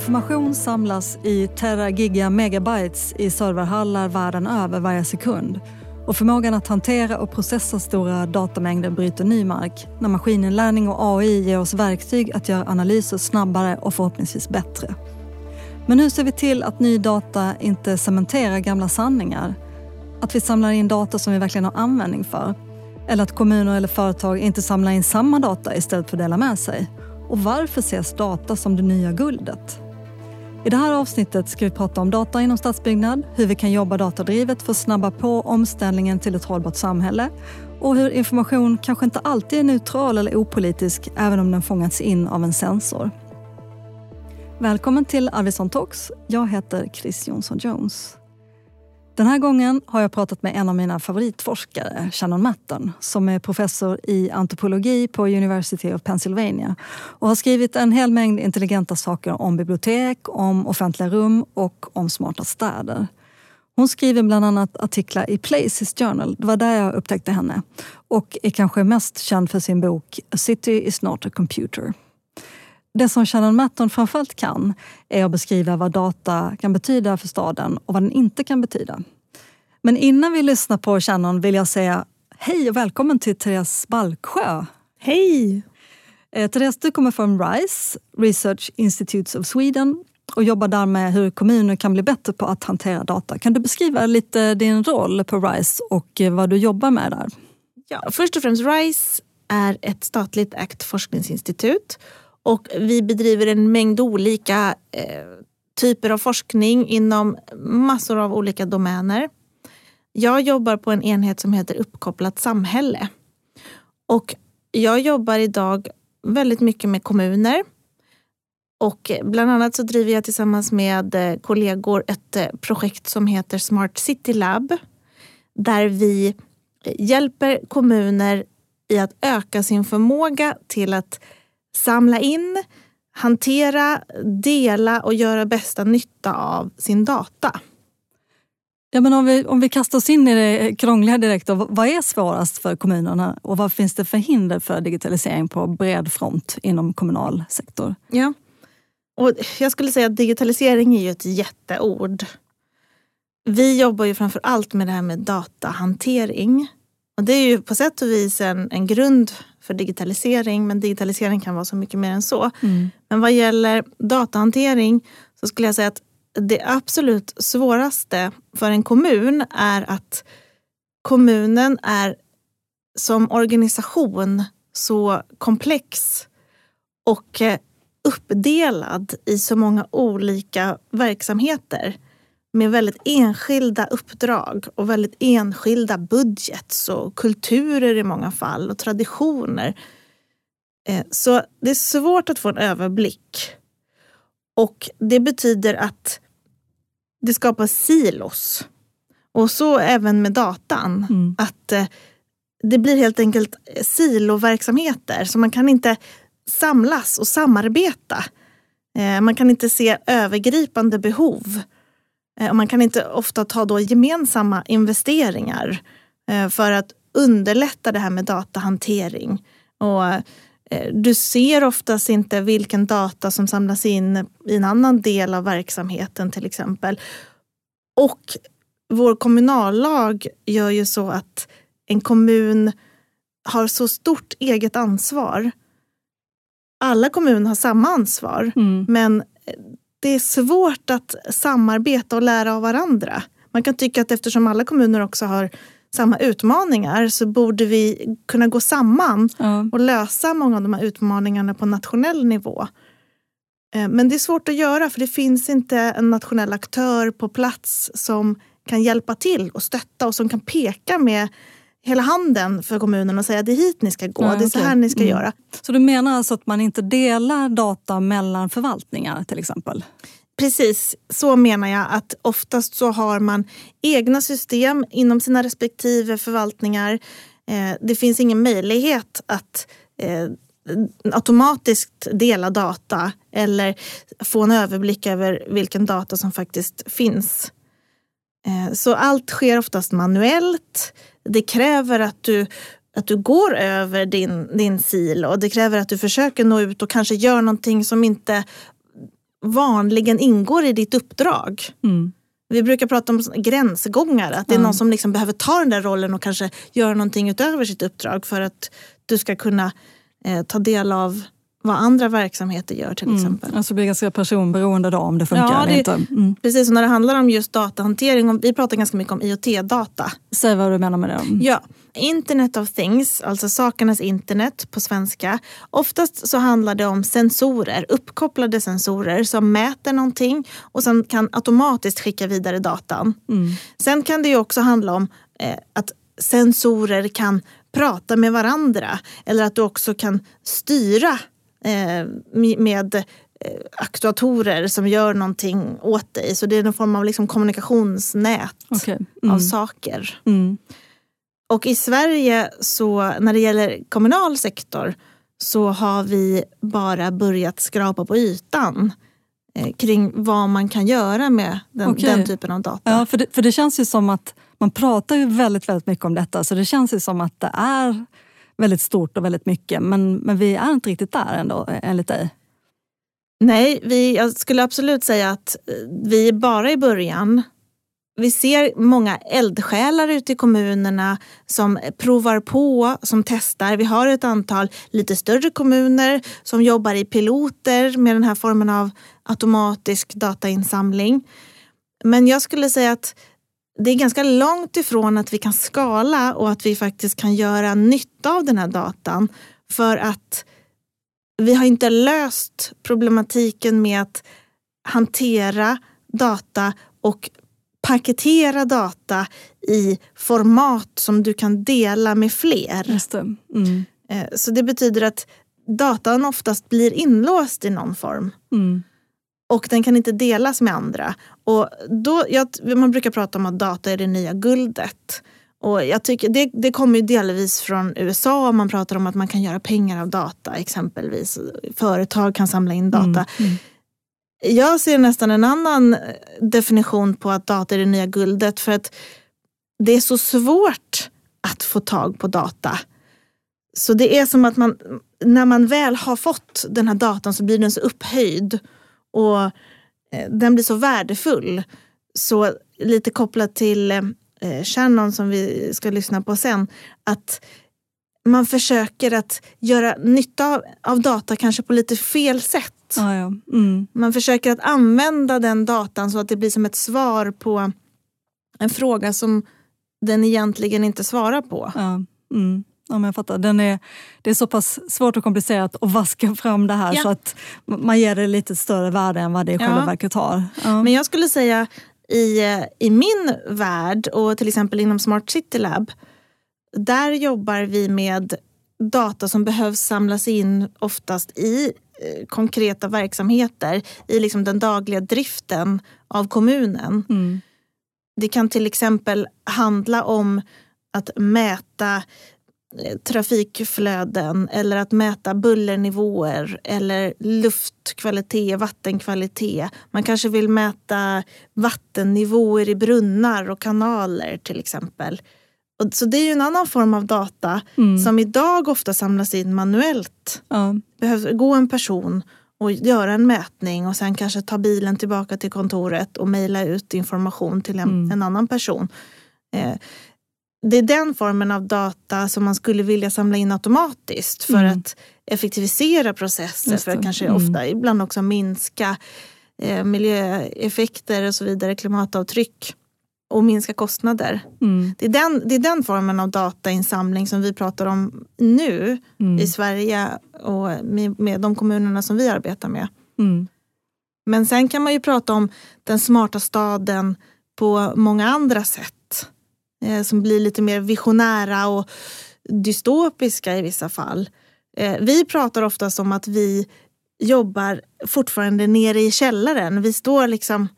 Information samlas i teragiga megabytes i serverhallar världen över varje sekund. Och förmågan att hantera och processa stora datamängder bryter ny mark när maskininlärning och AI ger oss verktyg att göra analyser snabbare och förhoppningsvis bättre. Men hur ser vi till att ny data inte cementerar gamla sanningar? Att vi samlar in data som vi verkligen har användning för? Eller att kommuner eller företag inte samlar in samma data istället för att dela med sig? Och varför ses data som det nya guldet? I det här avsnittet ska vi prata om data inom stadsbyggnad, hur vi kan jobba datadrivet för att snabba på omställningen till ett hållbart samhälle och hur information kanske inte alltid är neutral eller opolitisk även om den fångats in av en sensor. Välkommen till Arvidsson Talks. Jag heter Chris Jonsson Jones. Den här gången har jag pratat med en av mina favoritforskare, Shannon Matton, som är professor i antropologi på University of Pennsylvania och har skrivit en hel mängd intelligenta saker om bibliotek, om offentliga rum och om smarta städer. Hon skriver bland annat artiklar i Places Journal, det var där jag upptäckte henne, och är kanske mest känd för sin bok A city is not a computer. Det som Shannon Matton framförallt kan är att beskriva vad data kan betyda för staden och vad den inte kan betyda. Men innan vi lyssnar på Shannon vill jag säga hej och välkommen till Therese Balksjö. Hej! Eh, Therese, du kommer från RISE, Research Institutes of Sweden och jobbar där med hur kommuner kan bli bättre på att hantera data. Kan du beskriva lite din roll på RISE och eh, vad du jobbar med där? Ja, först och främst, RISE är ett statligt ägt forskningsinstitut och vi bedriver en mängd olika eh, typer av forskning inom massor av olika domäner. Jag jobbar på en enhet som heter Uppkopplat samhälle. Och jag jobbar idag väldigt mycket med kommuner. Och bland annat så driver jag tillsammans med eh, kollegor ett eh, projekt som heter Smart City Lab. Där vi hjälper kommuner i att öka sin förmåga till att samla in, hantera, dela och göra bästa nytta av sin data. Ja, men om, vi, om vi kastar oss in i det krångliga direkt, då, vad är svårast för kommunerna och vad finns det för hinder för digitalisering på bred front inom kommunal sektor? Ja. Och jag skulle säga att digitalisering är ju ett jätteord. Vi jobbar ju framför allt med det här med datahantering. Och det är ju på sätt och vis en, en grund för digitalisering, men digitalisering kan vara så mycket mer än så. Mm. Men vad gäller datahantering så skulle jag säga att det absolut svåraste för en kommun är att kommunen är som organisation så komplex och eh, uppdelad i så många olika verksamheter med väldigt enskilda uppdrag och väldigt enskilda budgets och kulturer i många fall och traditioner. Eh, så det är svårt att få en överblick. Och det betyder att det skapar silos. Och så även med datan. Mm. Att eh, det blir helt enkelt siloverksamheter. Så man kan inte samlas och samarbeta. Eh, man kan inte se övergripande behov. Eh, och man kan inte ofta ta då gemensamma investeringar för att underlätta det här med datahantering. Och Eh, du ser oftast inte vilken data som samlas in i en annan del av verksamheten till exempel. Och vår kommunallag gör ju så att en kommun har så stort eget ansvar. Alla kommuner har samma ansvar, mm. men det är svårt att samarbeta och lära av varandra. Man kan tycka att eftersom alla kommuner också har samma utmaningar så borde vi kunna gå samman ja. och lösa många av de här utmaningarna på nationell nivå. Eh, men det är svårt att göra för det finns inte en nationell aktör på plats som kan hjälpa till och stötta och som kan peka med hela handen för kommunen och säga det är hit ni ska gå, ja, det är så här ni ska mm. göra. Så du menar alltså att man inte delar data mellan förvaltningar till exempel? Precis, så menar jag att oftast så har man egna system inom sina respektive förvaltningar. Eh, det finns ingen möjlighet att eh, automatiskt dela data eller få en överblick över vilken data som faktiskt finns. Eh, så allt sker oftast manuellt. Det kräver att du, att du går över din, din silo. Det kräver att du försöker nå ut och kanske gör någonting som inte vanligen ingår i ditt uppdrag. Mm. Vi brukar prata om gränsgångar, att det är Ja. någon som liksom behöver ta den där rollen och kanske göra någonting utöver sitt uppdrag för att du ska kunna eh, ta del av vad andra verksamheter gör till exempel. Mm. Alltså det blir ganska personberoende då om det funkar Ja, det- inte. Mm. Precis, och när det handlar om just datahantering, vi pratar ganska mycket om IoT-data. Säg vad du menar med det. Mm. Ja, Internet of things, alltså sakernas internet på svenska. Oftast så handlar det om sensorer, uppkopplade sensorer som mäter någonting och sen kan automatiskt skicka vidare datan. Mm. Sen kan det ju också handla om eh, att sensorer kan prata med varandra eller att du också kan styra med eh, aktuatorer som gör någonting åt dig. Så det är en form av liksom kommunikationsnät Okej. av Mm. saker. Mm. Och i Sverige, så när det gäller kommunal sektor, så har vi bara börjat skrapa på ytan eh, kring vad man kan göra med den, Okej. den typen av data. Ja, för det, för det känns ju som att man pratar ju väldigt, väldigt mycket om detta så det känns ju som att det är väldigt stort och väldigt mycket men, men vi är inte riktigt där ändå eh, enligt dig. Nej, vi, jag skulle absolut säga att eh, vi är bara i början. Vi ser många eldsjälar ute i kommunerna som provar på, som testar. Vi har ett antal lite större kommuner som jobbar i piloter med den här formen av automatisk datainsamling. Men jag skulle säga att det är ganska långt ifrån att vi kan skala och att vi faktiskt kan göra nytta av den här datan. För att vi har inte löst problematiken med att hantera data och paketera data i format som du kan dela med fler. Det. Mm. Eh, Så det betyder att datan oftast blir inlåst i någon form Mm. Och den kan inte delas med andra. Och då, jag, man brukar prata om att data är det nya guldet. Och jag tycker det, det kommer ju delvis från USA. Man pratar om att man kan göra pengar av data exempelvis. Företag kan samla in data. Mm. Mm. Jag ser nästan en annan definition på att data är det nya guldet. För att det är så svårt att få tag på data. Så det är som att man, när man väl har fått den här datan så blir den så upphöjd. Och eh, den blir så värdefull. Så lite kopplat till eh, Shannon som vi ska lyssna på sen. Att man försöker att göra nytta av, av data kanske på lite fel sätt. Ja, ja. Mm. Man försöker att använda den datan så att det blir som ett svar på en fråga som den egentligen inte svarar på. Ja. Mm. Ja, men jag fattar. Den är, det är så pass svårt och komplicerat att vaska fram det här Ja. så att man ger det lite större värde än vad det i själva Ja. verket har. Ja. Men jag skulle säga i, eh, i min värld och till exempel inom Smart City Lab, där jobbar vi med data som behövs samlas in oftast i eh, konkreta verksamheter i liksom den dagliga driften av kommunen. Mm. Det kan till exempel handla om att mäta trafikflöden eller att mäta bullernivåer eller luftkvalitet, vattenkvalitet. Man kanske vill mäta vattennivåer i brunnar och kanaler till exempel. Och så det är ju en annan form av data Mm. som idag ofta samlas in manuellt. Ja. behövs gå en person och göra en mätning och sen kanske ta bilen tillbaka till kontoret och mejla ut information till en, Mm. en annan person. Eh, det är den formen av data som man skulle vilja samla in automatiskt för Mm. att effektivisera processer, för att kanske Mm. ofta ibland också minska eh, miljöeffekter och så vidare, klimatavtryck och minska kostnader. Mm. Det är, den, det är den formen av datainsamling som vi pratar om nu Mm. i Sverige och med, med de kommunerna som vi arbetar med. Mm. Men sen kan man ju prata om den smarta staden på många andra sätt. Eh, som blir lite mer visionära och dystopiska i vissa fall. Eh, vi pratar oftast om att vi jobbar fortfarande nere i källaren. Vi står liksom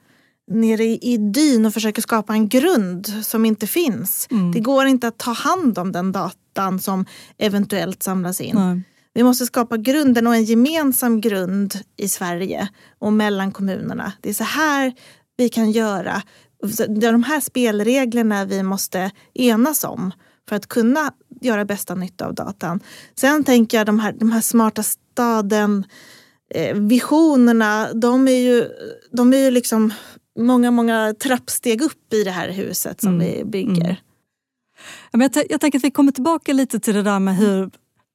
nere i, i dyn och försöker skapa en grund som inte finns. Mm. Det går inte att ta hand om den datan som eventuellt samlas in. Nej. Vi måste skapa grunden och en gemensam grund i Sverige och mellan kommunerna. Det är så här vi kan göra. Det är de här spelreglerna vi måste enas om för att kunna göra bästa nytta av datan. Sen tänker jag de här, de här smarta staden eh, visionerna, de är ju, de är ju liksom många, många trappsteg upp i det här huset som mm. vi bygger. Mm. Jag, jag tänker att vi kommer tillbaka lite till det där med hur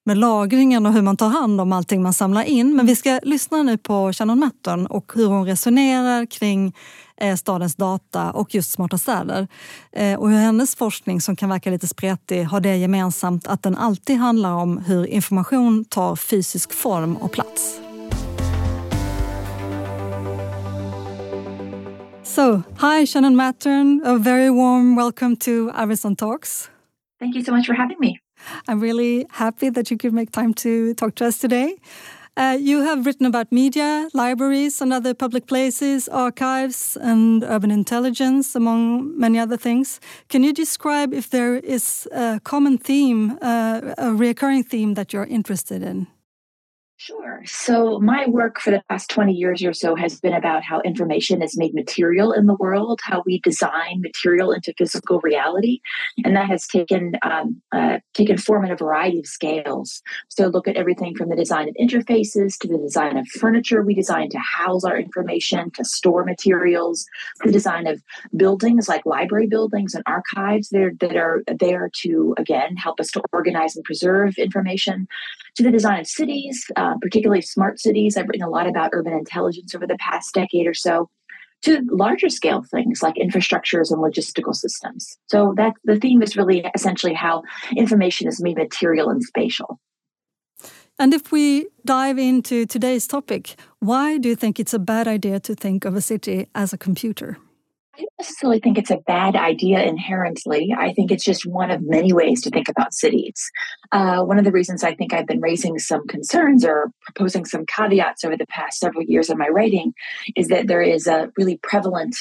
med lagringen och hur man tar hand om allting man samlar in. Men vi ska lyssna nu på Shannon Matton och hur hon resonerar kring stadens data och just smarta städer. Eh, och hur hennes forskning, som kan verka lite spretig, har det gemensamt att den alltid handlar om hur information tar fysisk form och plats. So, hi Shannon Mattern, a very warm welcome to Arvidsson Talks. Thank you so much for having me. I'm really happy that you could make time to talk to us today. Uh, you have written about media, libraries, and other public places, archives, and urban intelligence, among many other things. Can you describe if there is a common theme, uh, a recurring theme that you're interested in? Sure. So, my work for the past 20 years or so has been about how information is made material in the world, how we design material into physical reality. And that has taken, um, uh, taken form in a variety of scales. So, look at everything from the design of interfaces to the design of furniture we design to house our information, to store materials, the design of buildings like library buildings and archives that are, that are there to, again, help us to organize and preserve information, to the design of cities. Uh, uh, particularly smart cities. I've written a lot about urban intelligence over the past decade or so, to larger scale things like infrastructures and logistical systems. So that the theme is really essentially how information is made material and spatial. And if we dive into today's topic, why do you think it's a bad idea to think of a city as a computer? I don't necessarily think it's a bad idea inherently. I think it's just one of many ways to think about cities. Uh, one of the reasons I think I've been raising some concerns or proposing some caveats over the past several years in my writing is that there is a really prevalent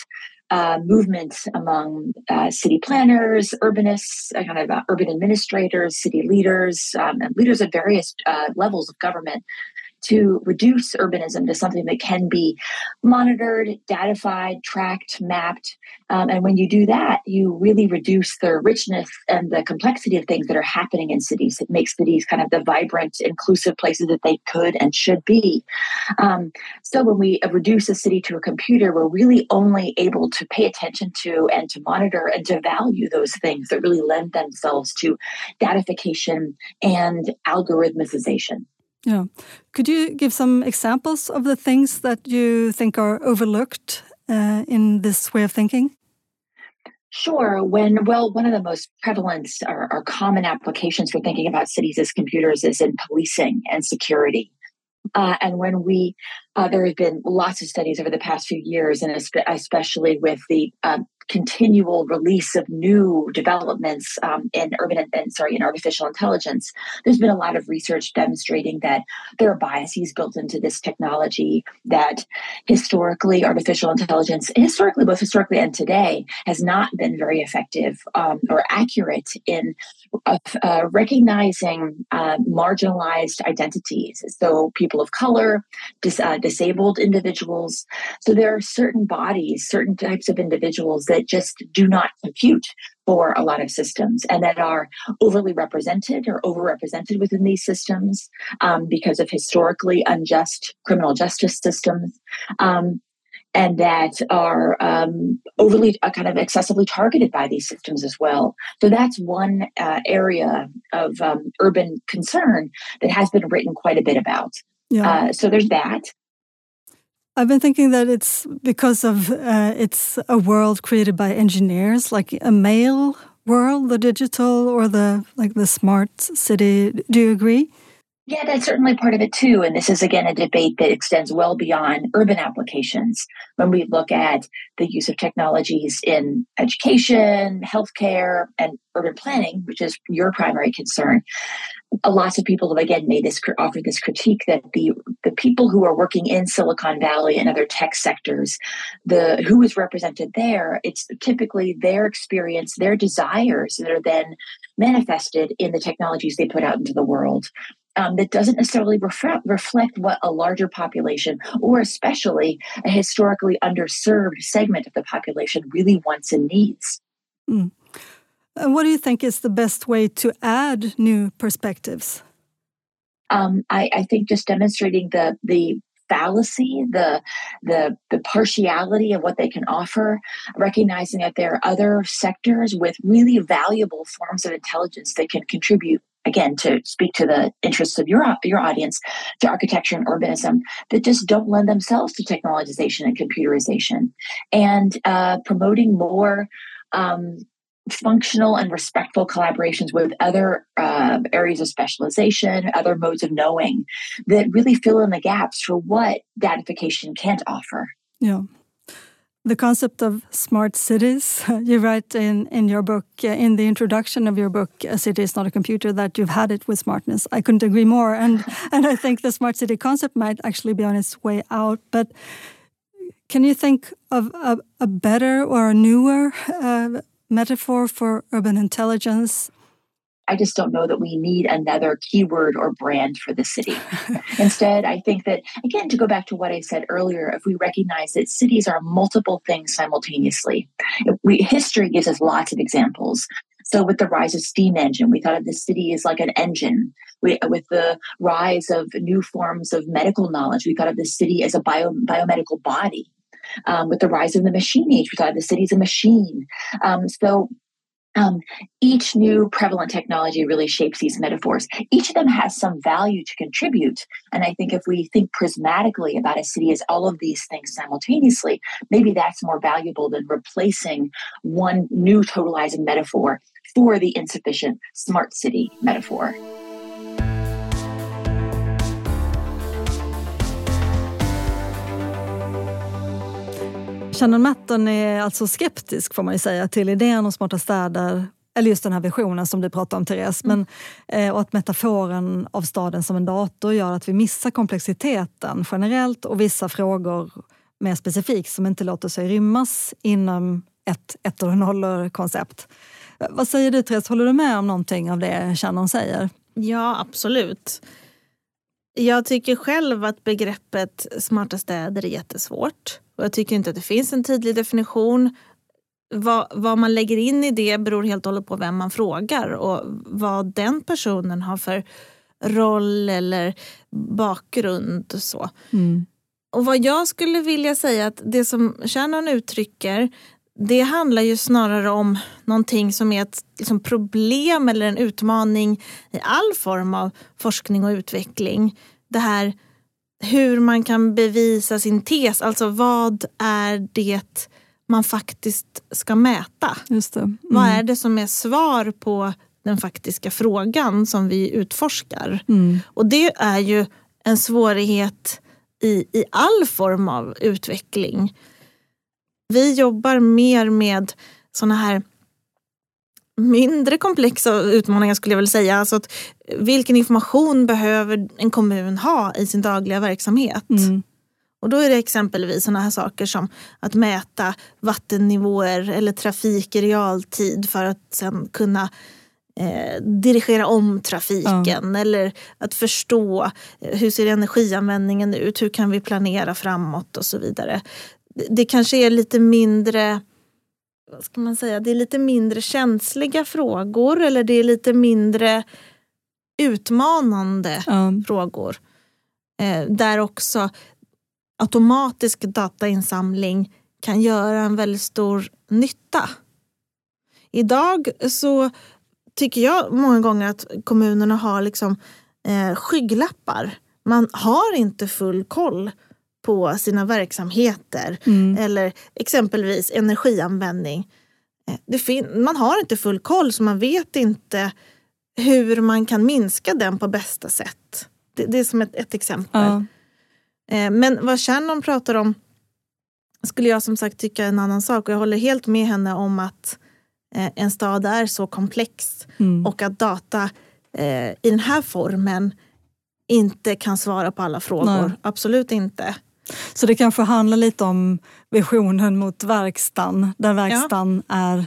uh, movement among uh, city planners, urbanists, uh, kind of uh, urban administrators, city leaders, um, and leaders at various uh, levels of government to reduce urbanism to something that can be monitored, datified, tracked, mapped. Um, and when you do that, you really reduce the richness and the complexity of things that are happening in cities. It makes cities kind of the vibrant, inclusive places that they could and should be. Um, so when we reduce a city to a computer, we're really only able to pay attention to and to monitor and to value those things that really lend themselves to datification and algorithmicization. Yeah. Could you give some examples of the things that you think are overlooked uh, in this way of thinking? Sure. When, well, one of the most prevalent or, or common applications for thinking about cities as computers is in policing and security. Uh, and when we, uh, there have been lots of studies over the past few years, and especially with the um, continual release of new developments um, in urban and sorry in artificial intelligence. There's been a lot of research demonstrating that there are biases built into this technology that historically artificial intelligence historically both historically and today has not been very effective um, or accurate in uh, uh, recognizing uh, marginalized identities. So people of color dis- uh, disabled individuals. So there are certain bodies certain types of individuals that that just do not compute for a lot of systems and that are overly represented or overrepresented within these systems um, because of historically unjust criminal justice systems. Um, and that are um, overly uh, kind of excessively targeted by these systems as well. So that's one uh, area of um, urban concern that has been written quite a bit about. Yeah. Uh, so there's that. I've been thinking that it's because of uh, it's a world created by engineers, like a male world, the digital or the like the smart city. Do you agree? Yeah, that's certainly part of it too. And this is again a debate that extends well beyond urban applications. When we look at the use of technologies in education, healthcare, and urban planning, which is your primary concern, lots of people have again made this offered this critique that the the people who are working in Silicon Valley and other tech sectors, the who is represented there, it's typically their experience, their desires that are then manifested in the technologies they put out into the world. Um, that doesn't necessarily reflect, reflect what a larger population, or especially a historically underserved segment of the population, really wants and needs. Mm. And what do you think is the best way to add new perspectives? Um, I, I, think just demonstrating the the fallacy, the, the, the partiality of what they can offer, recognizing that there are other sectors with really valuable forms of intelligence that can contribute again to speak to the interests of your your audience to architecture and urbanism that just don't lend themselves to technologization and computerization and uh, promoting more um, functional and respectful collaborations with other uh, areas of specialization, other modes of knowing that really fill in the gaps for what datification can't offer. Yeah. The concept of smart cities, you write in, in your book, uh, in the introduction of your book, A City is Not a Computer, that you've had it with smartness. I couldn't agree more. And, and I think the smart city concept might actually be on its way out. But can you think of a, a better or a newer uh, metaphor for urban intelligence? I just don't know that we need another keyword or brand for the city. Instead, I think that, again, to go back to what I said earlier, if we recognize that cities are multiple things simultaneously, we, history gives us lots of examples. So, with the rise of steam engine, we thought of the city as like an engine. We, with the rise of new forms of medical knowledge, we thought of the city as a bio, biomedical body. Um, with the rise of the machine age, we thought of the city as a machine. Um, so um, each new prevalent technology really shapes these metaphors. Each of them has some value to contribute. And I think if we think prismatically about a city as all of these things simultaneously, maybe that's more valuable than replacing one new totalizing metaphor for the insufficient smart city metaphor. Shannon Matton är alltså skeptisk får man ju säga till idén om smarta städer eller just den här visionen som du pratade om Therese. Mm. Men, eh, och att metaforen av staden som en dator gör att vi missar komplexiteten generellt och vissa frågor mer specifikt som inte låter sig rymmas inom ett ettor och nollor-koncept. Vad säger du Therese, håller du med om någonting av det Shannon säger? Ja, absolut. Jag tycker själv att begreppet smarta städer är jättesvårt. Och jag tycker inte att det finns en tydlig definition. Vad, vad, man lägger in i det beror helt och hållet på vem man frågar och vad den personen har för roll eller bakgrund. Och så. Mm. Och vad jag skulle vilja säga att det som Shannon uttrycker det handlar ju snarare om någonting som är ett liksom, problem eller en utmaning i all form av forskning och utveckling. Det här hur man kan bevisa sin tes. Alltså vad är det man faktiskt ska mäta? Just det. Mm. Vad är det som är svar på den faktiska frågan som vi utforskar? Mm. Och det är ju en svårighet i, i all form av utveckling. Vi jobbar mer med såna här mindre komplexa utmaningar skulle jag vilja säga. Alltså att, vilken information behöver en kommun ha i sin dagliga verksamhet? Mm. Och då är det exempelvis sådana här saker som att mäta vattennivåer eller trafik i realtid för att sen kunna eh, dirigera om trafiken mm. eller att förstå eh, hur ser energianvändningen ut, hur kan vi planera framåt och så vidare. Det, det kanske är lite mindre vad ska man säga, det är lite mindre känsliga frågor eller det är lite mindre utmanande mm. frågor. Eh, där också automatisk datainsamling kan göra en väldigt stor nytta. Idag så tycker jag många gånger att kommunerna har liksom, eh, skygglappar. Man har inte full koll på sina verksamheter mm. eller exempelvis energianvändning. Eh, man har inte full koll så man vet inte hur man kan minska den på bästa sätt. Det, det är som ett, ett exempel. Ja. Eh, men vad Shannon pratar om skulle jag som sagt tycka en annan sak och jag håller helt med henne om att eh, en stad är så komplex mm. och att data i den här formen inte kan svara på alla frågor. Nej. Absolut inte. Så det kanske handlar lite om visionen mot verkstaden, där verkstaden ja. är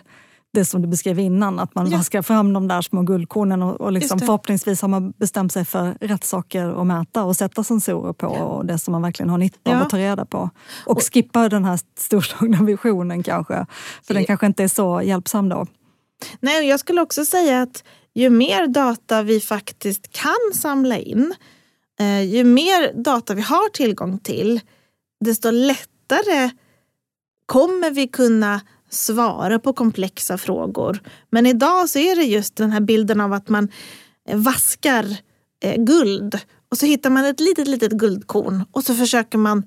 det som du beskrev innan, att man ja. vaskar fram de där små guldkornen och, och liksom förhoppningsvis har man bestämt sig för rätt saker att mäta och sätta sensorer på ja. och det som man verkligen har nytta av ja. att ta reda på. Och, och skippa den här storslagna visionen kanske, för den kanske inte är så hjälpsam då. Nej, jag skulle också säga att ju mer data vi faktiskt kan samla in, eh, ju mer data vi har tillgång till, desto lättare kommer vi kunna svara på komplexa frågor. Men idag så är det just den här bilden av att man vaskar eh, guld och så hittar man ett litet, litet guldkorn och så försöker man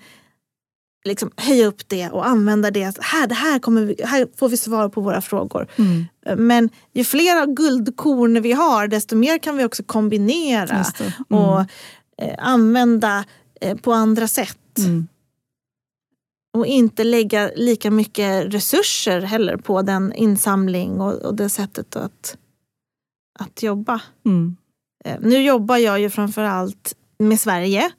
liksom höja upp det och använda det. Här, det här, kommer vi, här får vi svar på våra frågor. Mm. Men ju fler guldkorn vi har desto mer kan vi också kombinera mm. och eh, använda eh, på andra sätt. Mm. Och inte lägga lika mycket resurser heller på den insamling och, och det sättet att, att jobba. Mm. Eh, nu jobbar jag ju framförallt med Sverige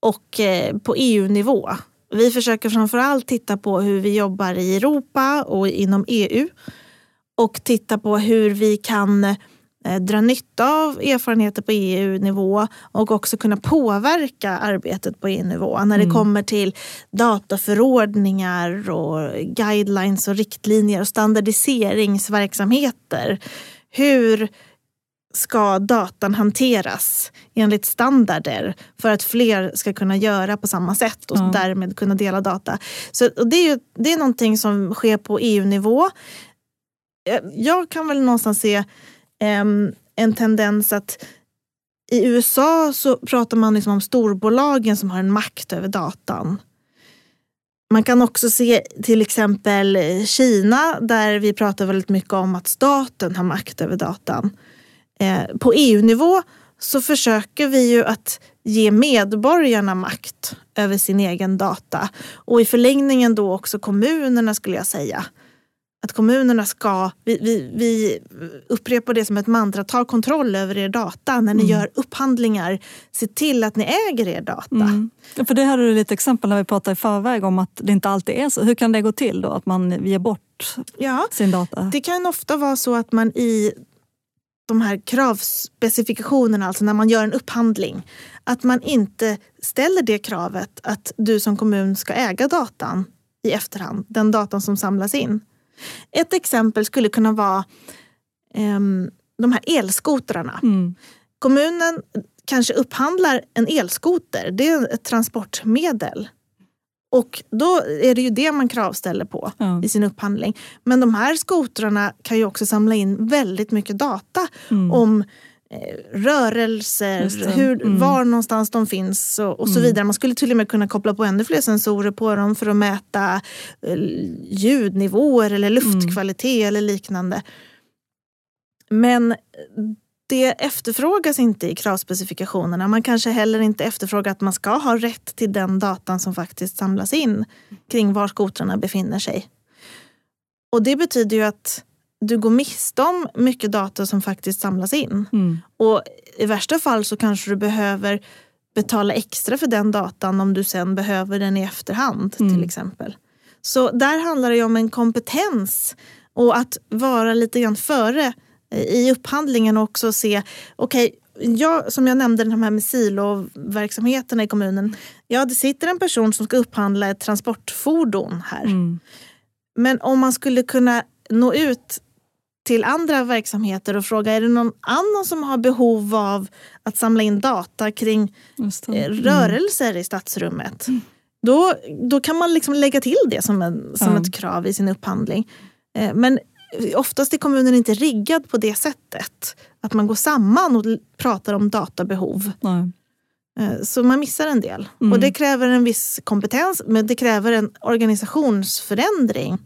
och eh, på EU-nivå. Vi försöker framförallt titta på hur vi jobbar i Europa och inom EU och titta på hur vi kan eh, dra nytta av erfarenheter på EU-nivå och också kunna påverka arbetet på EU-nivå när det mm. kommer till dataförordningar och guidelines och riktlinjer och standardiseringsverksamheter. Hur ska datan hanteras enligt standarder för att fler ska kunna göra på samma sätt och mm. därmed kunna dela data. Så, det, är ju, det är någonting som sker på EU-nivå. Eh, jag kan väl någonstans se Ehm, en tendens att i USA så pratar man liksom om storbolagen som har en makt över datan. Man kan också se till exempel Kina där vi pratar väldigt mycket om att staten har makt över datan. Ehm, på EU-nivå så försöker vi ju att ge medborgarna makt över sin egen data. Och i förlängningen då också kommunerna skulle jag säga. Att kommunerna ska, vi, vi, vi upprepar det som ett mantra, ta kontroll över er data när ni mm. gör upphandlingar. Se till att ni äger er data. Mm. för det hade du lite exempel när vi pratade i förväg om att det inte alltid är så. Hur kan det gå till då att man ger bort ja, sin data? Det kan ofta vara så att man i de här kravspecifikationerna, alltså när man gör en upphandling, att man inte ställer det kravet att du som kommun ska äga datan i efterhand, den datan som samlas in. Ett exempel skulle kunna vara um, de här elskotrarna. Mm. Kommunen kanske upphandlar en elskoter, det är ett transportmedel. Och då är det ju det man kravställer på ja. i sin upphandling. Men de här skotrarna kan ju också samla in väldigt mycket data mm. om eh, rörelser, hur, mm. var någonstans de finns och, och så mm. vidare. Man skulle till och med kunna koppla på ännu fler sensorer på dem för att mäta eh, ljudnivåer eller luftkvalitet eller liknande. Men det efterfrågas inte i kravspecifikationerna. Man kanske heller inte efterfrågar att man ska ha rätt till den datan som faktiskt samlas in kring var skotrarna befinner sig. Och det betyder ju att du går miste om mycket data som faktiskt samlas in. Mm. Och i värsta fall så kanske du behöver betala extra för den datan om du sen behöver den i efterhand mm. till exempel. Så där handlar det om en kompetens och att vara lite grann före i upphandlingen också se, okej, okay, ja, som jag nämnde de här med siloverksamheterna i kommunen. Ja, det sitter en person som ska upphandla ett transportfordon här. Mm. Men om man skulle kunna nå ut till andra verksamheter och fråga är det någon annan som har behov av att samla in data kring eh, mm. rörelser i stadsrummet. Mm. Då, då kan man liksom lägga till det som, en, som ja. ett krav i sin upphandling. Eh, men oftast är kommunen inte riggad på det sättet. Att man går samman och pratar om databehov. Nej. Eh, så man missar en del. Mm. Och det kräver en viss kompetens, men det kräver en organisationsförändring.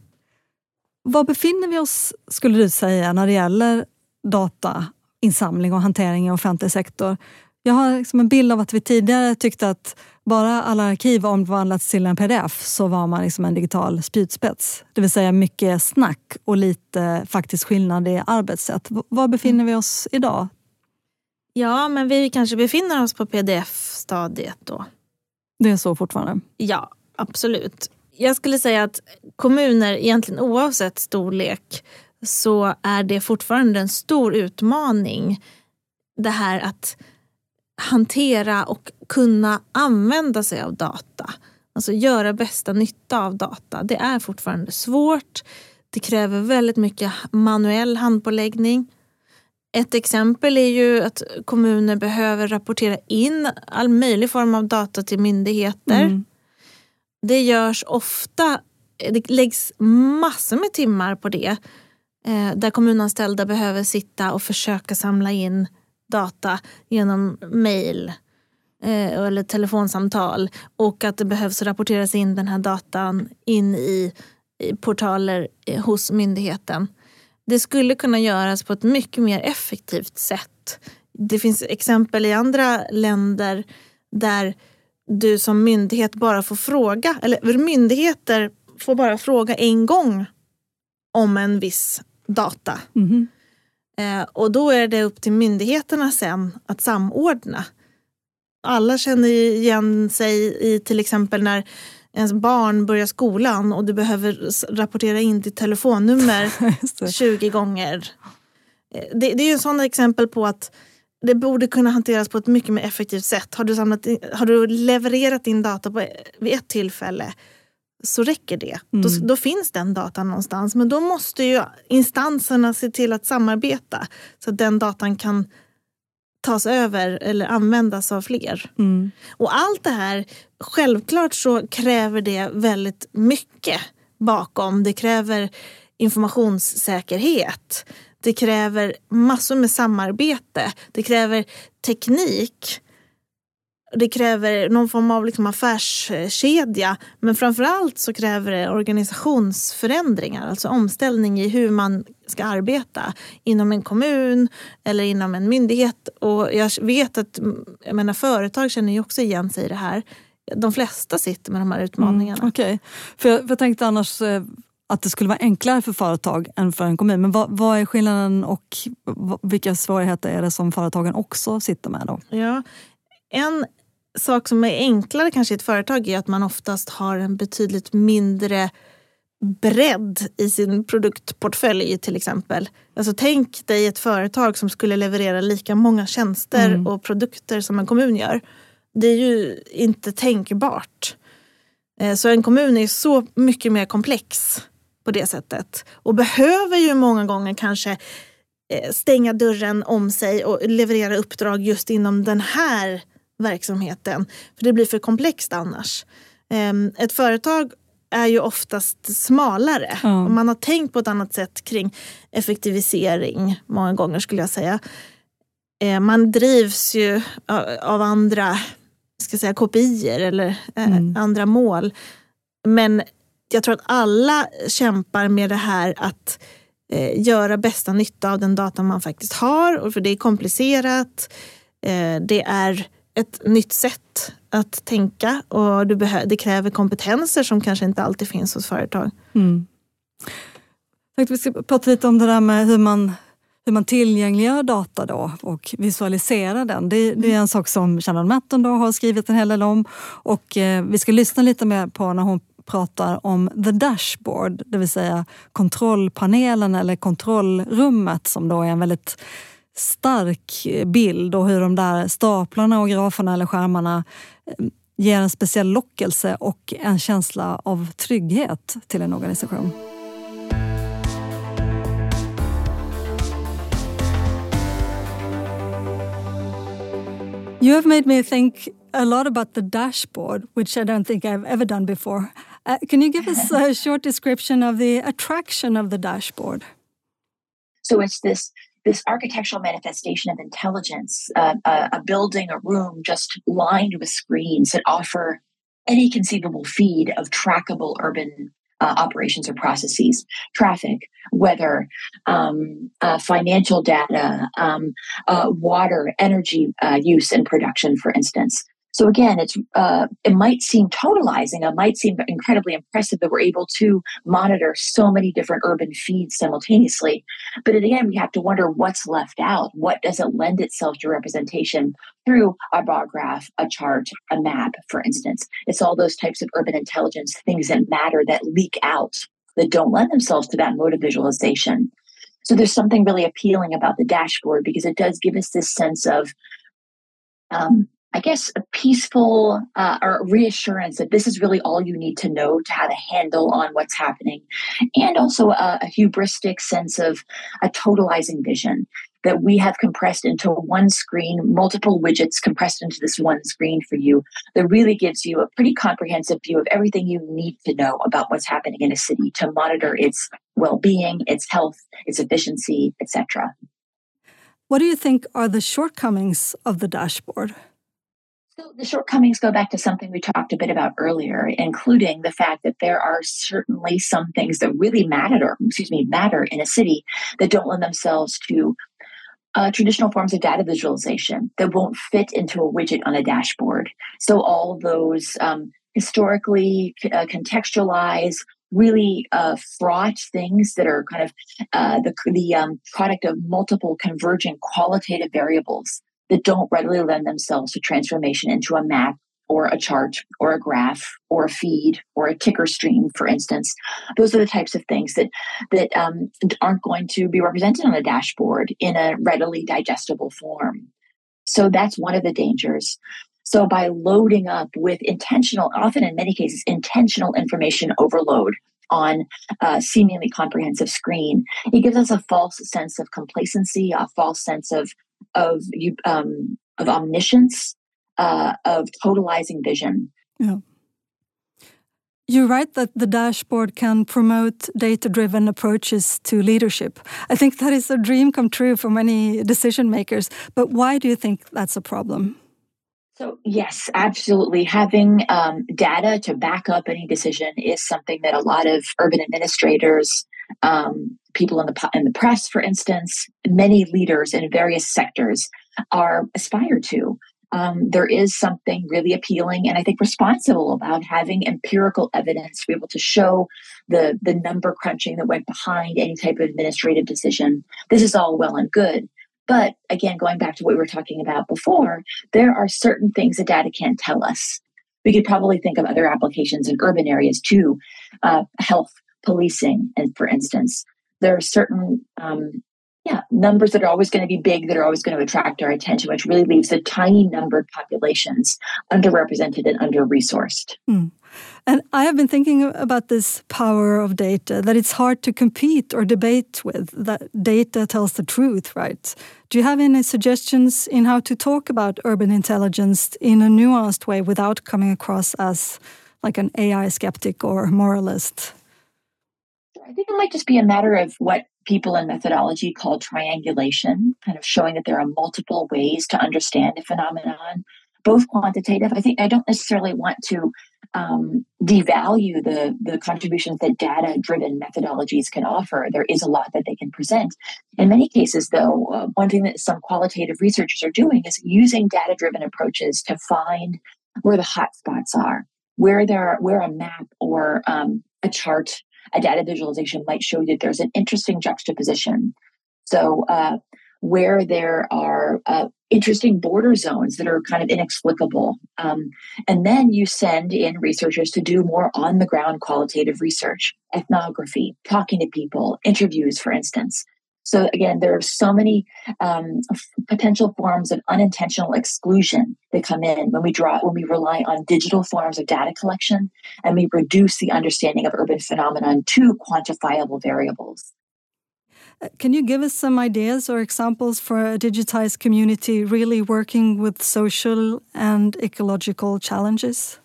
Var befinner vi oss, skulle du säga, när det gäller datainsamling och hantering i offentlig sektor? Jag har liksom en bild av att vi tidigare tyckte att bara alla arkiv omvandlats till en pdf så var man liksom en digital spjutspets. Det vill säga mycket snack och lite faktisk skillnad i arbetssätt. Var befinner vi oss idag? Ja, men vi kanske befinner oss på pdf-stadiet då. Det är så fortfarande? Ja, absolut. Jag skulle säga att kommuner, egentligen oavsett storlek, så är det fortfarande en stor utmaning. Det här att hantera och kunna använda sig av data. Alltså göra bästa nytta av data. Det är fortfarande svårt. Det kräver väldigt mycket manuell handpåläggning. Ett exempel är ju att kommuner behöver rapportera in all möjlig form av data till myndigheter. Mm. Det görs ofta, det läggs massor med timmar på det. Eh, där kommunanställda behöver sitta och försöka samla in data genom mail eh, eller telefonsamtal. Och att det behövs rapporteras in den här datan in i, i portaler eh, hos myndigheten. Det skulle kunna göras på ett mycket mer effektivt sätt. Det finns exempel i andra länder där du som myndighet bara får fråga, eller myndigheter får bara fråga en gång om en viss data. Mm. Eh, och då är det upp till myndigheterna sen att samordna. Alla känner igen sig i till exempel när ens barn börjar skolan och du behöver rapportera in ditt telefonnummer 20 gånger. Eh, det, det är ju sådana exempel på att det borde kunna hanteras på ett mycket mer effektivt sätt. Har du, samlat in, har du levererat din data på, vid ett tillfälle så räcker det. Mm. Då, då, finns den datan någonstans. Men då måste ju instanserna se till att samarbeta så att den datan kan tas över eller användas av fler. Mm. Och allt det här, självklart så kräver det väldigt mycket bakom. Det kräver informationssäkerhet. Det kräver massor med samarbete. Det kräver teknik. Det kräver någon form av liksom affärskedja. Men framförallt så kräver det organisationsförändringar. Alltså omställning i hur man ska arbeta inom en kommun eller inom en myndighet. Och jag vet att mm, jag menar, företag känner ju också igen sig i det här. De flesta sitter med de här utmaningarna. Mm, Okej, okay. för, för jag tänkte annars eh, att det skulle vara enklare för företag än för en kommun. Men vad, vad, är skillnaden och vilka svårigheter är det som företagen också sitter med? Då? Ja, en sak som är enklare kanske i ett företag är att man oftast har en betydligt mindre bredd i sin produktportfölj till exempel. Alltså tänk dig ett företag som skulle leverera lika många tjänster mm. och produkter som en kommun gör. Det är ju inte tänkbart. Eh, så en kommun är så mycket mer komplex på det sättet. Och behöver ju många gånger kanske eh, stänga dörren om sig och leverera uppdrag just inom den här verksamheten. För det blir för komplext annars. Ehm, ett företag är ju oftast smalare. Mm. Och man har tänkt på ett annat sätt kring effektivisering många gånger skulle jag säga. Ehm, man drivs ju av andra ska säga, kopior eller eh, mm. andra mål. Men jag tror att alla kämpar med det här att eh, göra bästa nytta av den data man faktiskt har. Och för det är komplicerat. Eh, det är ett nytt sätt att tänka och du det kräver kompetenser som kanske inte alltid finns hos företag. Mm. Jag vi ska prata lite om det där med hur man, hur man tillgängliggör data då och visualiserar den. Det, det är en sak som Shannon Matton då har skrivit en hel del om och eh, vi ska lyssna lite mer på när hon pratar om the dashboard, det vill säga kontrollpanelen eller kontrollrummet som då är en väldigt stark bild och hur de där staplarna och graferna eller skärmarna eh, ger en speciell lockelse och en känsla av trygghet till en organisation. You have made me think a lot about the dashboard, which I don't think I've ever done before. Uh, can you give us a short description of the attraction of the dashboard? So it's this this architectural manifestation of intelligence, uh, a, a building, a room just lined with screens that offer any conceivable feed of trackable urban uh, operations or processes, traffic, weather, um, uh, financial data, um, uh, water, energy uh, use and production, for instance. So again, it's uh, it might seem totalizing, it might seem incredibly impressive that we're able to monitor so many different urban feeds simultaneously. But again, we have to wonder what's left out. What doesn't lend itself to representation through a bar graph, a chart, a map, for instance? It's all those types of urban intelligence things that matter that leak out that don't lend themselves to that mode of visualization. So there's something really appealing about the dashboard because it does give us this sense of um, I guess, a peaceful uh, or reassurance that this is really all you need to know to have a handle on what's happening, and also a, a hubristic sense of a totalizing vision. that we have compressed into one screen, multiple widgets compressed into this one screen for you that really gives you a pretty comprehensive view of everything you need to know about what's happening in a city to monitor its well-being, its health, its efficiency, etc. What do you think are the shortcomings of the dashboard? So the shortcomings go back to something we talked a bit about earlier, including the fact that there are certainly some things that really matter, or, excuse me, matter in a city that don't lend themselves to uh, traditional forms of data visualization that won't fit into a widget on a dashboard. So all those um, historically uh, contextualized, really uh, fraught things that are kind of uh, the the um, product of multiple convergent qualitative variables that don't readily lend themselves to transformation into a map or a chart or a graph or a feed or a ticker stream, for instance. Those are the types of things that that um, aren't going to be represented on a dashboard in a readily digestible form. So that's one of the dangers. So by loading up with intentional, often in many cases, intentional information overload on a seemingly comprehensive screen, it gives us a false sense of complacency, a false sense of of um, of omniscience, uh, of totalizing vision. Yeah. You're right that the dashboard can promote data driven approaches to leadership. I think that is a dream come true for many decision makers. But why do you think that's a problem? So, yes, absolutely. Having um, data to back up any decision is something that a lot of urban administrators, um, people in the in the press, for instance, many leaders in various sectors are aspire to. Um, there is something really appealing and I think responsible about having empirical evidence to be able to show the the number crunching that went behind any type of administrative decision. This is all well and good. But again, going back to what we were talking about before, there are certain things that data can't tell us. We could probably think of other applications in urban areas too, uh, health, policing, and for instance, there are certain um, yeah numbers that are always going to be big that are always going to attract our attention which really leaves the tiny numbered populations underrepresented and under resourced mm. and i have been thinking about this power of data that it's hard to compete or debate with that data tells the truth right? Do you have any suggestions in how to talk about urban intelligence in a nuanced way without coming across as like an ai skeptic or moralist I think it might just be a matter of what people in methodology call triangulation, kind of showing that there are multiple ways to understand a phenomenon, both quantitative. I think I don't necessarily want to um, devalue the, the contributions that data driven methodologies can offer. There is a lot that they can present. In many cases, though, uh, one thing that some qualitative researchers are doing is using data driven approaches to find where the hot spots are, where there are, where a map or um, a chart a data visualization might show you that there's an interesting juxtaposition. So, uh, where there are uh, interesting border zones that are kind of inexplicable. Um, and then you send in researchers to do more on the ground qualitative research, ethnography, talking to people, interviews, for instance. So again, there are so many um, potential forms of unintentional exclusion that come in when we draw when we rely on digital forms of data collection and we reduce the understanding of urban phenomenon to quantifiable variables. Uh, can you give us some ideas or examples for a digitized community really working with social and ecological challenges?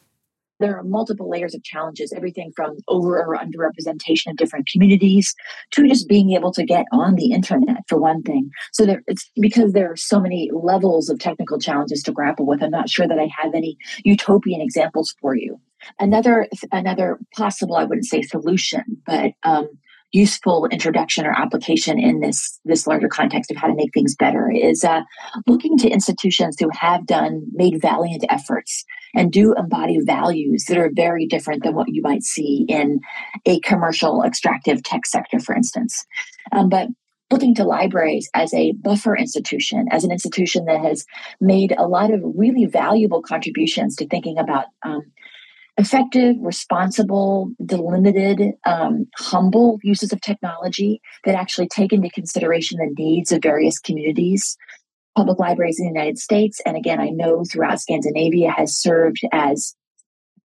There are multiple layers of challenges, everything from over or underrepresentation of different communities to just being able to get on the internet for one thing. So there, it's because there are so many levels of technical challenges to grapple with. I'm not sure that I have any utopian examples for you. Another another possible, I wouldn't say solution, but um, useful introduction or application in this this larger context of how to make things better is uh, looking to institutions who have done made valiant efforts and do embody values that are very different than what you might see in a commercial extractive tech sector for instance. Um, but looking to libraries as a buffer institution, as an institution that has made a lot of really valuable contributions to thinking about um, effective, responsible, delimited, um, humble uses of technology that actually take into consideration the needs of various communities. Public libraries in the United States, and again, I know throughout Scandinavia, has served as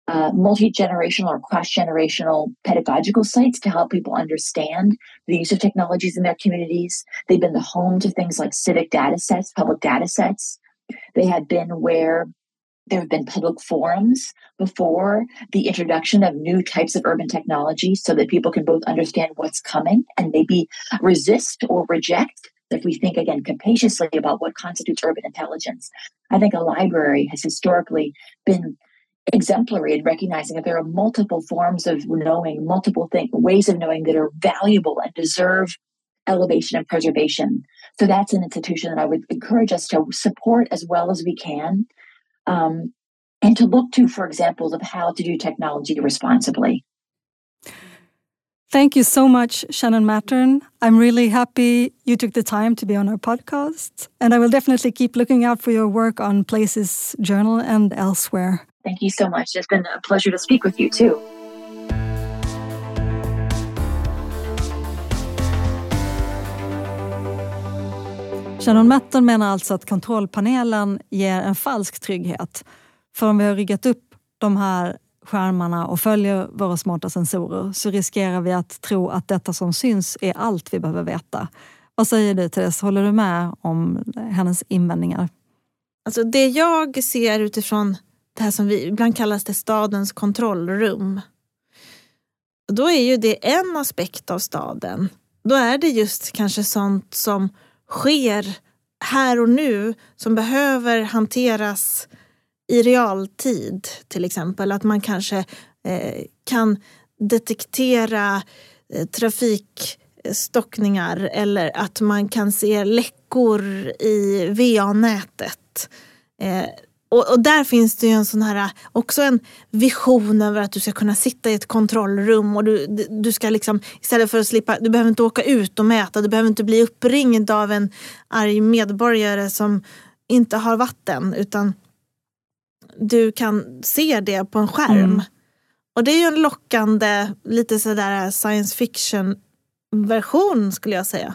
uh, multi generational or cross generational pedagogical sites to help people understand the use of technologies in their communities. They've been the home to things like civic data sets, public data sets. They have been where there have been public forums before the introduction of new types of urban technology so that people can both understand what's coming and maybe resist or reject if we think again capaciously about what constitutes urban intelligence. I think a library has historically been exemplary in recognizing that there are multiple forms of knowing, multiple ways of knowing that are valuable and deserve elevation and preservation. So that's an institution that I would encourage us to support as well as we can. Um, and to look to for examples of how to do technology responsibly. Thank you so much, Shannon Mattern. I'm really happy you took the time to be on our podcast. And I will definitely keep looking out for your work on Places Journal and elsewhere. Thank you so much. It's been a pleasure to speak with you too. Shannon Matton menar alltså att kontrollpanelen ger en falsk trygghet. För om vi har riggat upp de här skärmarna och följer våra smarta sensorer så riskerar vi att tro att detta som syns är allt vi behöver veta. Vad säger du Therese, håller du med om hennes invändningar? Alltså det jag ser utifrån det här som vi ibland kallas det stadens kontrollrum. Då är ju det en aspekt av staden. Då är det just kanske sånt som sker här och nu som behöver hanteras i realtid till exempel. Att man kanske eh, kan detektera eh, trafikstockningar eller att man kan se läckor i VA-nätet. Eh, och, och, där finns det ju en sån här, också en vision över att du ska kunna sitta i ett kontrollrum och du, du ska liksom, istället för att slippa, du behöver inte åka ut och mäta, du behöver inte bli uppringd av en arg medborgare som inte har vatten utan du kan se det på en skärm. Mm. Och det är ju en lockande, lite sådär science fiction version skulle jag säga.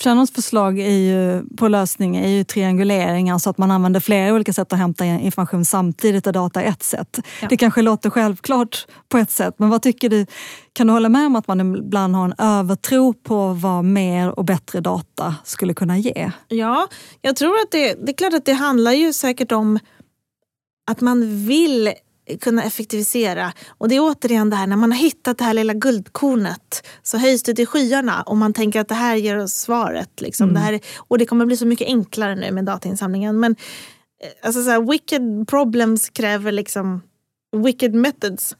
Shannons förslag är ju, på lösning är ju triangulering, alltså att man använder flera olika sätt att hämta information samtidigt och data ett sätt. Ja. Det kanske låter självklart på ett sätt, men vad tycker du? Kan du hålla med om att man ibland har en övertro på vad mer och bättre data skulle kunna ge? Ja, jag tror att det, det är klart att det handlar ju säkert om att man vill kunna effektivisera. Och det är återigen det här när man har hittat det här lilla guldkornet så höjs det till skyarna och man tänker att det här ger oss svaret. Liksom. Mm. Det här, och det kommer bli så mycket enklare nu med datainsamlingen. Men eh, alltså så här, wicked problems kräver liksom wicked methods.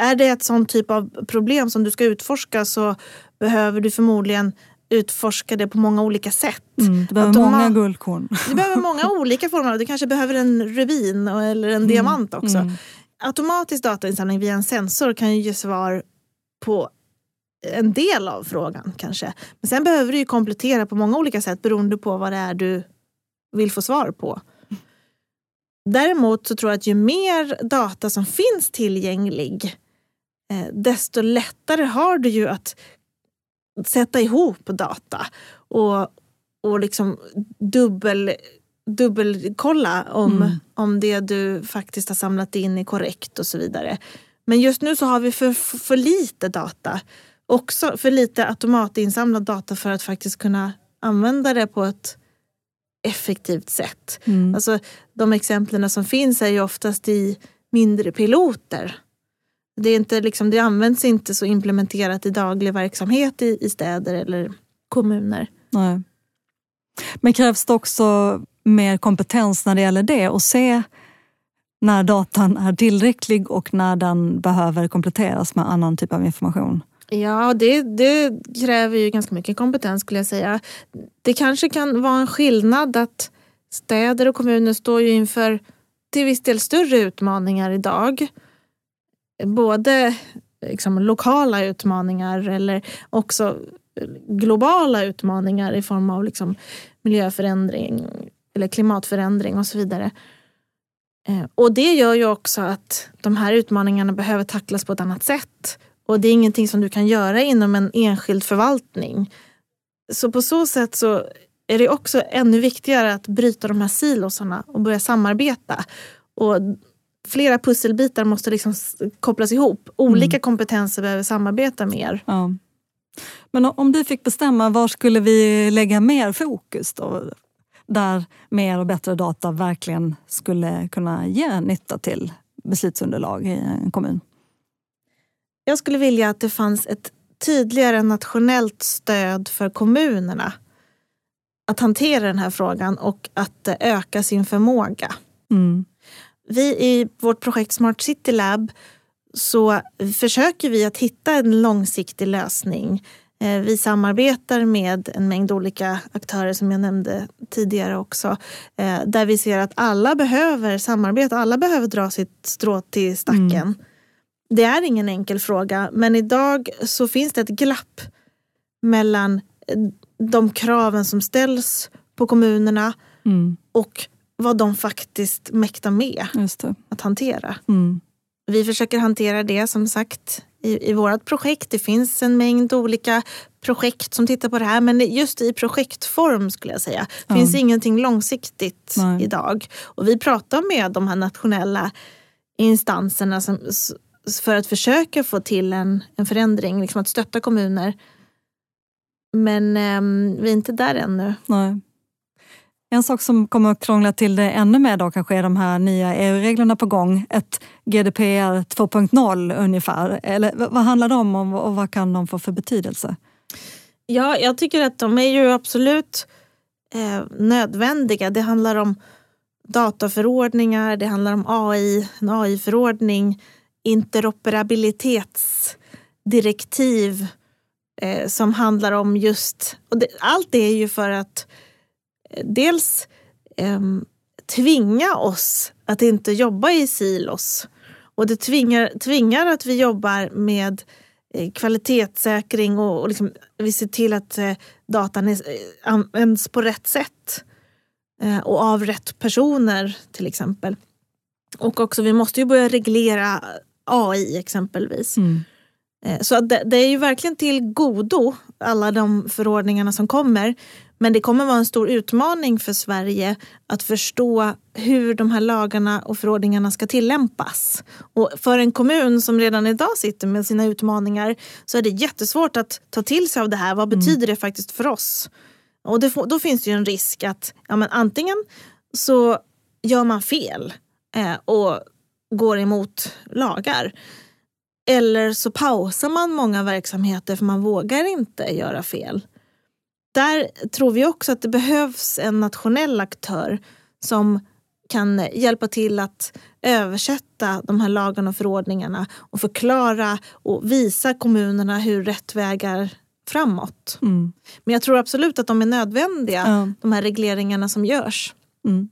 Är det ett sånt typ av problem som du ska utforska så behöver du förmodligen utforska det på många olika sätt. Mm, du behöver många har, guldkorn. Du behöver många olika former. Du kanske behöver en rubin eller en mm, diamant också. Mm. Automatisk datainsamling via en sensor kan ju ge svar på en del av frågan kanske. Men sen behöver du ju komplettera på många olika sätt beroende på vad det är du vill få svar på. Däremot så tror jag att ju mer data som finns tillgänglig eh, desto lättare har du ju att sätta ihop data och, och liksom dubbel, dubbelkolla om, mm. om det du faktiskt har samlat in är korrekt och så vidare. Men just nu så har vi för, för lite data. Också för lite automatinsamlad data för att faktiskt kunna använda det på ett effektivt sätt. Mm. Alltså, de exemplen som finns är ju oftast i mindre piloter det, är inte, liksom, det används inte så implementerat i daglig verksamhet i, i städer eller kommuner. Nej. Men krävs det också mer kompetens när det gäller det och se när datan är tillräcklig och när den behöver kompletteras med annan typ av information? Ja, det, det, kräver ju ganska mycket kompetens skulle jag säga. Det kanske kan vara en skillnad att städer och kommuner står ju inför till viss del större utmaningar idag både liksom, lokala utmaningar eller också globala utmaningar i form av liksom, miljöförändring eller klimatförändring och så vidare. Eh, och det gör ju också att de här utmaningarna behöver tacklas på ett annat sätt. Och det är ingenting som du kan göra inom en enskild förvaltning. Så på så sätt så är det också ännu viktigare att bryta de här silosarna och börja samarbeta. Och flera pusselbitar måste liksom kopplas ihop. Olika mm. kompetenser behöver samarbeta mer. Ja. Men om du fick bestämma, var skulle vi lägga mer fokus då? Där mer och bättre data verkligen skulle kunna ge nytta till beslutsunderlag i en kommun? Jag skulle vilja att det fanns ett tydligare nationellt stöd för kommunerna att hantera den här frågan och att öka sin förmåga. Mm. Vi i vårt projekt Smart City Lab så försöker vi att hitta en långsiktig lösning. Eh, vi samarbetar med en mängd olika aktörer som jag nämnde tidigare också. Eh, där vi ser att alla behöver samarbeta, alla behöver dra sitt strå till stacken. Mm. Det är ingen enkel fråga men idag så finns det ett glapp mellan de kraven som ställs på kommunerna mm. och vad de faktiskt mäktar med att hantera. Mm. Vi försöker hantera det som sagt i, i vårt projekt. Det finns en mängd olika projekt som tittar på det här men just i projektform skulle jag säga. Det finns mm. ingenting långsiktigt Nej. idag. Och vi pratar med de här nationella instanserna som, för att försöka få till en, en förändring, liksom att stötta kommuner. Men eh, vi är inte där ännu. Nej. En sak som kommer att krångla till det ännu mer då kanske är de här nya EU-reglerna på gång. Ett GDPR 2.0 ungefär. Eller vad handlar de om och vad kan de få för betydelse? Ja, jag tycker att de är ju absolut eh, nödvändiga. Det handlar om dataförordningar, det handlar om AI, en AI-förordning, interoperabilitetsdirektiv eh, som handlar om just... Och det, allt det är ju för att eh, dels eh, tvinga oss att inte jobba i silos. Och det tvingar, tvingar att vi jobbar med eh, kvalitetssäkring och, och liksom, vi ser till att eh, datan är, eh, används på rätt sätt. Eh, och av rätt personer till exempel. Och också vi måste ju börja reglera AI exempelvis. Mm. Eh, så det, det, är ju verkligen till godo, alla de förordningarna som kommer. Men det kommer vara en stor utmaning för Sverige att förstå hur de här lagarna och förordningarna ska tillämpas. Och för en kommun som redan idag sitter med sina utmaningar så är det jättesvårt att ta till sig av det här. Vad mm. betyder det faktiskt för oss? Och det, då finns det ju en risk att ja, men antingen så gör man fel eh, och går emot lagar. Eller så pausar man många verksamheter för man vågar inte göra fel. Där tror vi också att det behövs en nationell aktör som kan hjälpa till att översätta de här lagarna och förordningarna och förklara och visa kommunerna hur rätt väg är framåt. Mm. Men jag tror absolut att de är nödvändiga, ja. de här regleringarna som görs. Mm.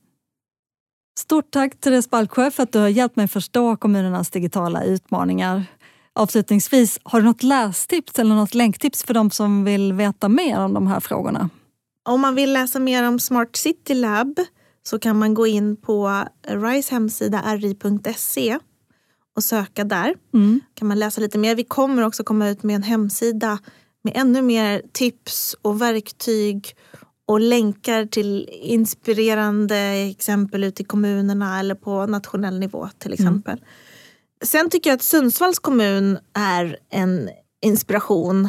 Stort tack Therese Balksjö för att du har hjälpt mig förstå kommunernas digitala utmaningar. Avslutningsvis, har du något lästips eller något länktips för de som vill veta mer om de här frågorna? Om man vill läsa mer om Smart City Lab så kan man gå in på RISE hemsida ri.se och söka där. Mm. kan man läsa lite mer. Vi kommer också komma ut med en hemsida med ännu mer tips och verktyg och länkar till inspirerande exempel ute i kommunerna eller på nationell nivå till mm. exempel. Mm. Sen tycker jag att Sundsvalls kommun är en inspiration.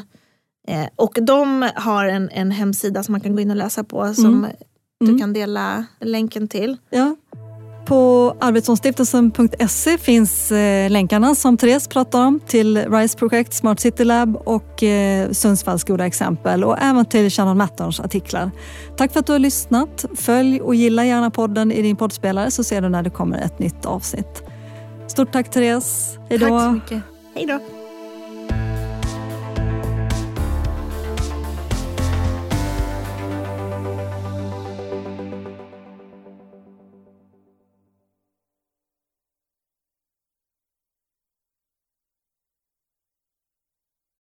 Eh, och de har en, en hemsida som man kan gå in och läsa på som mm. du mm. kan dela länken till. Ja. På arbetssonstiftelsen.se finns eh, länkarna som Therese pratar om till RISE projekt, Smart City Lab och eh, Sundsvalls goda exempel och även till Shannon Matterns artiklar. Tack för att du har lyssnat. Följ och gilla gärna podden i din poddspelare så ser du när det kommer ett nytt avsnitt. Stort tack Therese. Hej då. Tack så mycket. Hej då.